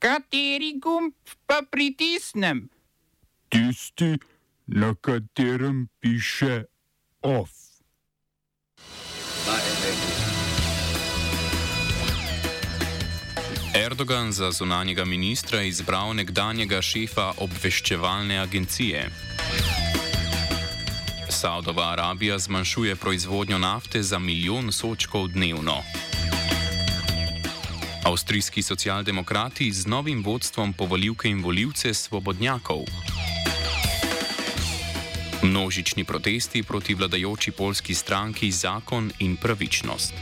Kateri gumb pa pritisnem? Tisti, na katerem piše OF. Erdogan za zunanjega ministra izbral nekdanjega šefa obveščevalne agencije. Saudova Arabija zmanjšuje proizvodnjo nafte za milijon sočkov dnevno. Avstrijski socialdemokrati z novim vodstvom povoljivke in voljivce svobodnjakov. Množični protesti proti vladajoči polski stranki Zakon in pravičnost.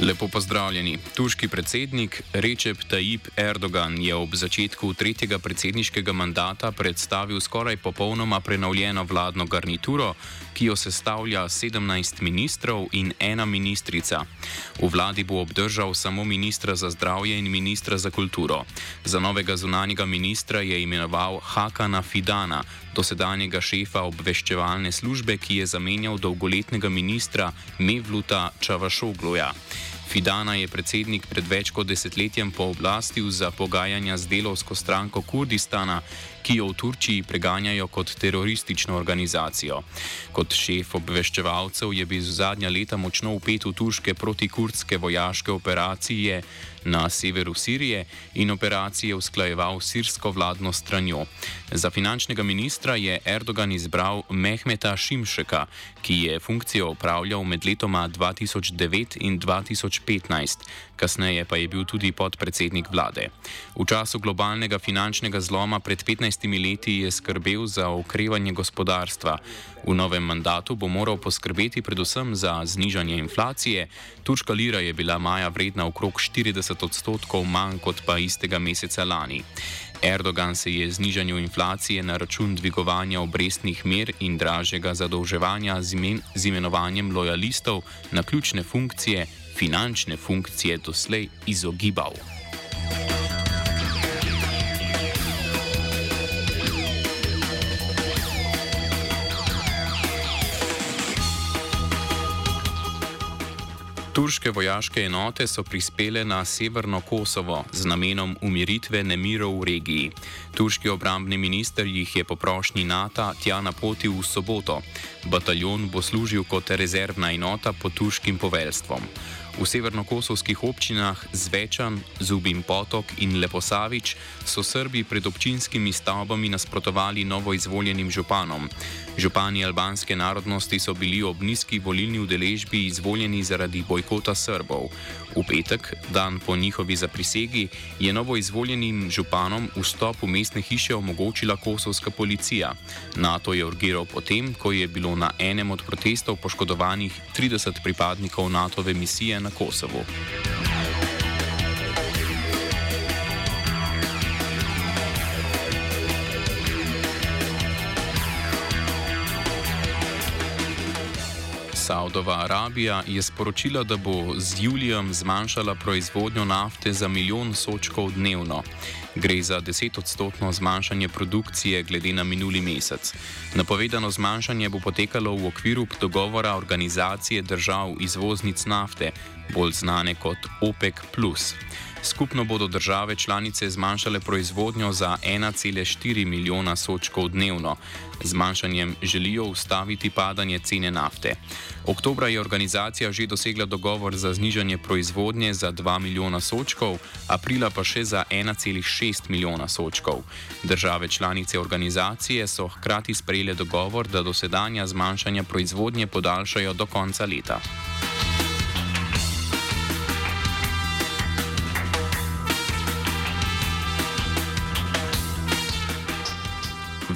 Lepo pozdravljeni. Turški predsednik Recep Tayyip Erdogan je ob začetku tretjega predsedniškega mandata predstavil skoraj popolnoma prenovljeno vladno garnituro, ki jo sestavlja 17 ministrov in ena ministrica. V vladi bo obdržal samo ministra za zdravje in ministra za kulturo. Za novega zunanjega ministra je imenoval Hakana Fidana, dosedanjega šefa obveščevalne službe, ki je zamenjal dolgoletnega ministra Mevluta Čavašogluja. Fidana je predsednik pred več kot desetletjem pooblastil za pogajanja z delovsko stranko Kurdistana, ki jo v Turčiji preganjajo kot teroristično organizacijo. Kot šef obveščevalcev je bil zadnja leta močno upet v turške protikurdske vojaške operacije na severu Sirije in operacije usklajeval sirsko vladno stranjo. Za finančnega ministra je Erdogan izbral Mehmeta Šimšeka, ki je funkcijo upravljal med letoma 2009 in 2015, kasneje pa je bil tudi podpredsednik vlade. V času globalnega finančnega zloma pred 15 15 leti je skrbel za okrevanje gospodarstva. V novem mandatu bo moral poskrbeti predvsem za znižanje inflacije. Turška lira je bila maja vredna okrog 40 odstotkov manj kot pa istega meseca lani. Erdogan se je znižanju inflacije na račun dvigovanja obrestnih mer in dražjega zadolževanja z, imen, z imenovanjem lojalistov na ključne funkcije, finančne funkcije, doslej izogibal. Turške vojaške enote so prispele na severno Kosovo z namenom umiritve nemirov v regiji. Turški obrambni minister jih je po prošnji NATO tja napotil v soboto. Bataljon bo služil kot rezervna enota pod turškim poveljstvom. V severnokosovskih občinah Zvečan, Zubin Potok in Leposavič so Srbi pred občinskimi stavbami nasprotovali novoizvoljenim županom. Župani albanske narodnosti so bili ob nizki volilni udeležbi izvoljeni zaradi bojkota Srbov. V petek, dan po njihovi zaprisegi, je novoizvoljenim županom vstop v mestne hiše omogočila kosovska policija. NATO je urgiral potem, ko je bilo na enem od protestov poškodovanih 30 pripadnikov NATO-ve misije na Kosovu. Saudova Arabija je sporočila, da bo z julijem zmanjšala proizvodnjo nafte za milijon sočkov dnevno. Gre za desetodstotno zmanjšanje produkcije glede na minuli mesec. Napovedano zmanjšanje bo potekalo v okviru dogovora organizacije držav izvoznic nafte, bolj znane kot OPEC. Skupno bodo države članice zmanjšale proizvodnjo za 1,4 milijona sočkov dnevno. Zmanjšanjem želijo ustaviti padanje cene nafte. Oktobra je organizacija že dosegla dogovor za znižanje proizvodnje za 2 milijona sočkov, aprila pa še za 1,6 milijona sočkov. Države članice organizacije so hkrati sprejele dogovor, da dosedanja zmanjšanja proizvodnje podaljšajo do konca leta.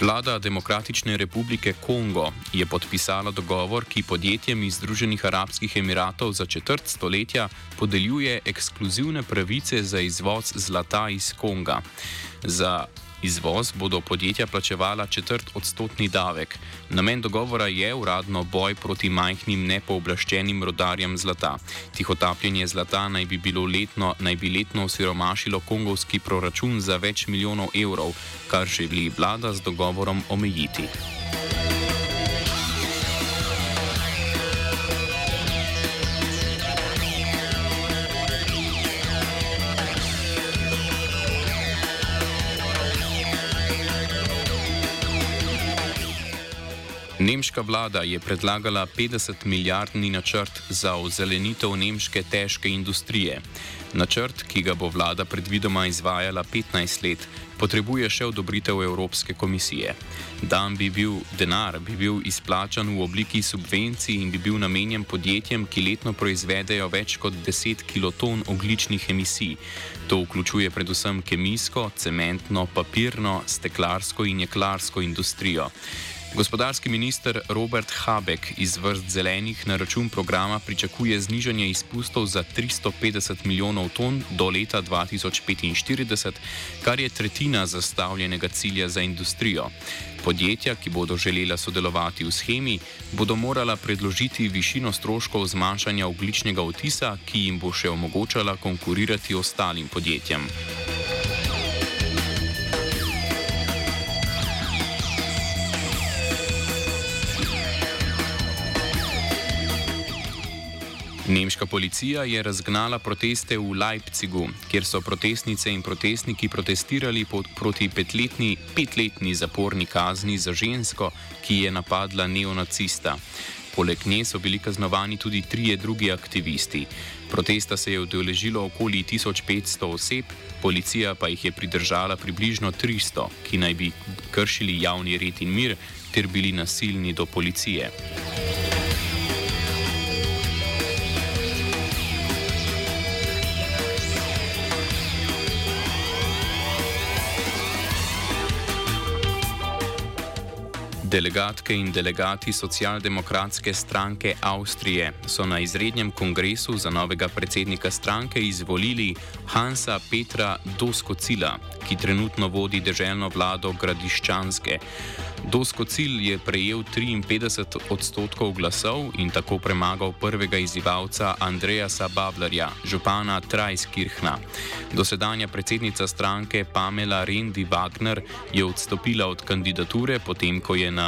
Vlada Demokratične republike Kongo je podpisala dogovor, ki podjetjem iz Združenih arabskih emiratov za četrt stoletja podeljuje ekskluzivne pravice za izvoz zlata iz Konga. Za izvoz bodo podjetja plačevala četrt odstotni davek. Namen dogovora je uradno boj proti majhnim nepooblaščenim rodarjem zlata. Tihotapljenje zlata naj bi, letno, naj bi letno osiromašilo kongovski proračun za več milijonov evrov, kar želi vlada z dogovorom omejiti. Nemška vlada je predlagala 50 milijardni načrt za ozelenitev nemške težke industrije. Načrt, ki ga bo vlada predvidoma izvajala 15 let, potrebuje še odobritev Evropske komisije. Dan bi bil, denar bi bil izplačan v obliki subvencij in bi bil namenjen podjetjem, ki letno proizvedejo več kot 10 kiloton ogličnih emisij. To vključuje predvsem kemijsko, cementno, papirno, steklarsko in jeklarsko industrijo. Gospodarski minister Robert Habek iz vrst zelenih na račun programa pričakuje znižanje izpustov za 350 milijonov ton do leta 2045, kar je tretjina zastavljenega cilja za industrijo. Podjetja, ki bodo želela sodelovati v schemi, bodo morala predložiti višino stroškov zmanjšanja ogličnega otisa, ki jim bo še omogočala konkurirati ostalim podjetjem. Nemška policija je razgnala proteste v Leipzigu, kjer so protestnice in protestniki protestirali proti petletni, petletni zaporni kazni za žensko, ki je napadla neonacista. Poleg nje so bili kaznovani tudi trije drugi aktivisti. Protesta se je udeležilo okoli 1500 oseb, policija pa jih je pridržala približno 300, ki naj bi kršili javni red in mir ter bili nasilni do policije. Delegatke in delegati socialdemokratske stranke Avstrije so na izrednem kongresu za novega predsednika stranke izvolili Hansa Petra Doskocila, ki trenutno vodi državno vlado Gradiščanske. Dosko cilj je prejel 53 odstotkov glasov in tako premagal prvega izzivalca Andreja Bablerja, župana Trajskirchna. Dosedanja predsednica stranke Pamela Rendi Wagner je odstopila od kandidature, potem ko je na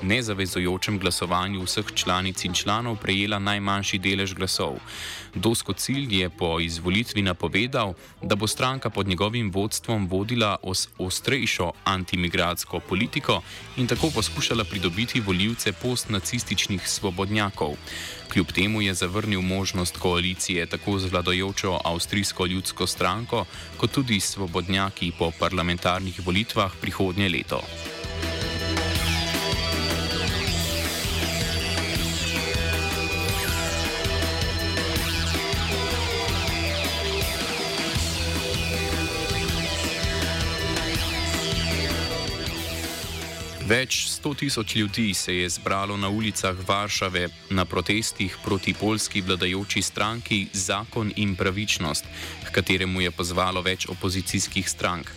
nezavezujočem glasovanju vseh članic in članov prejela najmanjši delež glasov. Dosko cilj je po izvolitvi napovedal, da bo stranka pod njegovim vodstvom vodila os ostrejšo antimigratsko politiko in tako poskušala pridobiti voljivce postnacističnih svobodnjakov. Kljub temu je zavrnil možnost koalicije tako z vladajočo Avstrijsko ljudsko stranko, kot tudi svobodnjaki po parlamentarnih volitvah prihodnje leto. Več sto tisoč ljudi se je zbralo na ulicah Varšave na protestih proti polski vladajoči stranki Zakon in pravičnost, k kateremu je pozvalo več opozicijskih strank.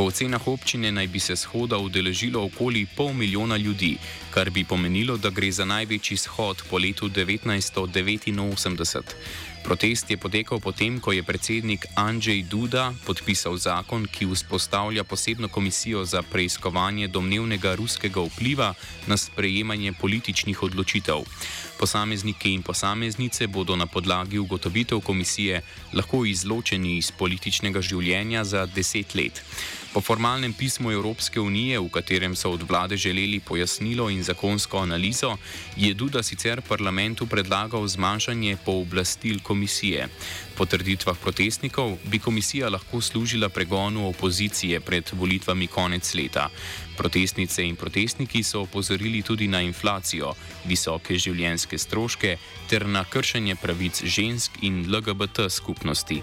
Po ocenah občine naj bi se shoda udeležilo okoli pol milijona ljudi, kar bi pomenilo, da gre za največji shod po letu 1989. Protest je potekal potem, ko je predsednik Andrzej Duda podpisal zakon, ki vzpostavlja posebno komisijo za preiskovanje domnevnega ruskega vpliva na sprejemanje političnih odločitev. Posamezniki in posameznice bodo na podlagi ugotovitev komisije lahko izločeni iz političnega življenja za deset let. Po formalnem pismu Evropske unije, v katerem so od vlade želeli pojasnilo in zakonsko analizo, je Duda sicer parlamentu predlagal zmanjšanje pooblastil komisije. Po trditvah protestnikov bi komisija lahko služila pregonu opozicije pred volitvami konec leta. Protestnice in protestniki so opozorili tudi na inflacijo, visoke življenjske stroške ter na kršenje pravic žensk in LGBT skupnosti.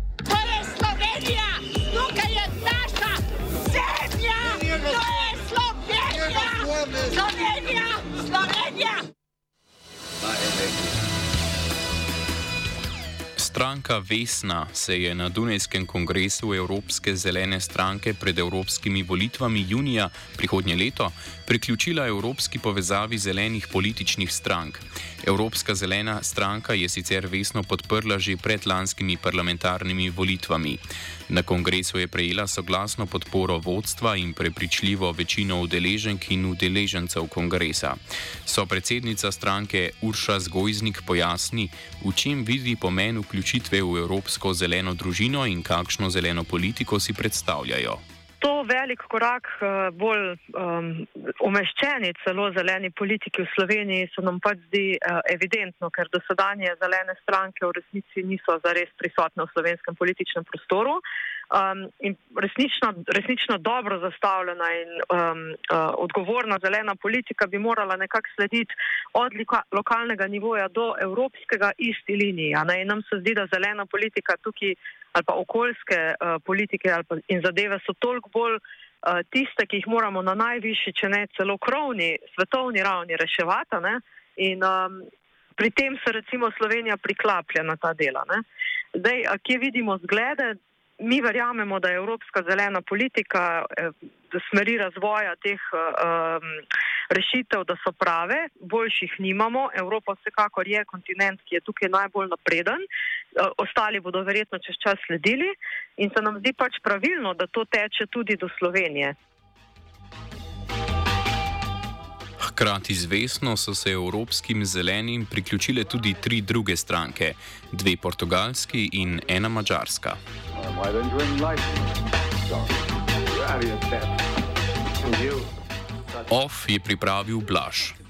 Slovenija, Slovenija, Stranka Vesna se je na Dunajskem kongresu Evropske zelene stranke pred evropskimi volitvami junija prihodnje leto priključila Evropski povezavi zelenih političnih strank. Evropska zelena stranka je sicer Vesno podprla že pred lanskimi parlamentarnimi volitvami. Na kongresu je prejela soglasno podporo vodstva in prepričljivo večino udeleženk in udeležencev kongresa. So predsednica stranke Urša Zgojznik pojasni, v čem vidi pomen vključitve v Evropsko zeleno družino in kakšno zeleno politiko si predstavljajo. To velik korak bolj um, umeščeni celo zeleni politiki v Sloveniji se nam pač zdi uh, evidentno, ker dosedanje zelene stranke v resnici niso zares prisotne v slovenskem političnem prostoru. Um, in resnično, resnično dobro zastavljena in um, uh, odgovorna zelena politika bi morala nekako slediti od lokalnega nivoja do evropskega isti liniji. In nam se zdi, da zelena politika tukaj ali pa okoljske uh, politike ali pa in zadeve so toliko bolj uh, tiste, ki jih moramo na najvišji, če ne celo krovni, svetovni ravni reševati. Ne? In um, pri tem se recimo Slovenija priklaplja na ta dela. Ne? Zdaj, kje vidimo zglede? Mi verjamemo, da je evropska zelena politika, eh, smeri razvoja teh um, rešitev, da so prave, boljših nimamo. Evropa vsekakor je kontinent, ki je tukaj najbolj napreden, eh, ostali bodo verjetno čez čas sledili in se nam zdi pač pravilno, da to teče tudi do Slovenije. Hkrati z Vesno so se evropskim zelenim priključile tudi tri druge stranke, dve portugalski in ena mačarska. OF je pripravil Blaž.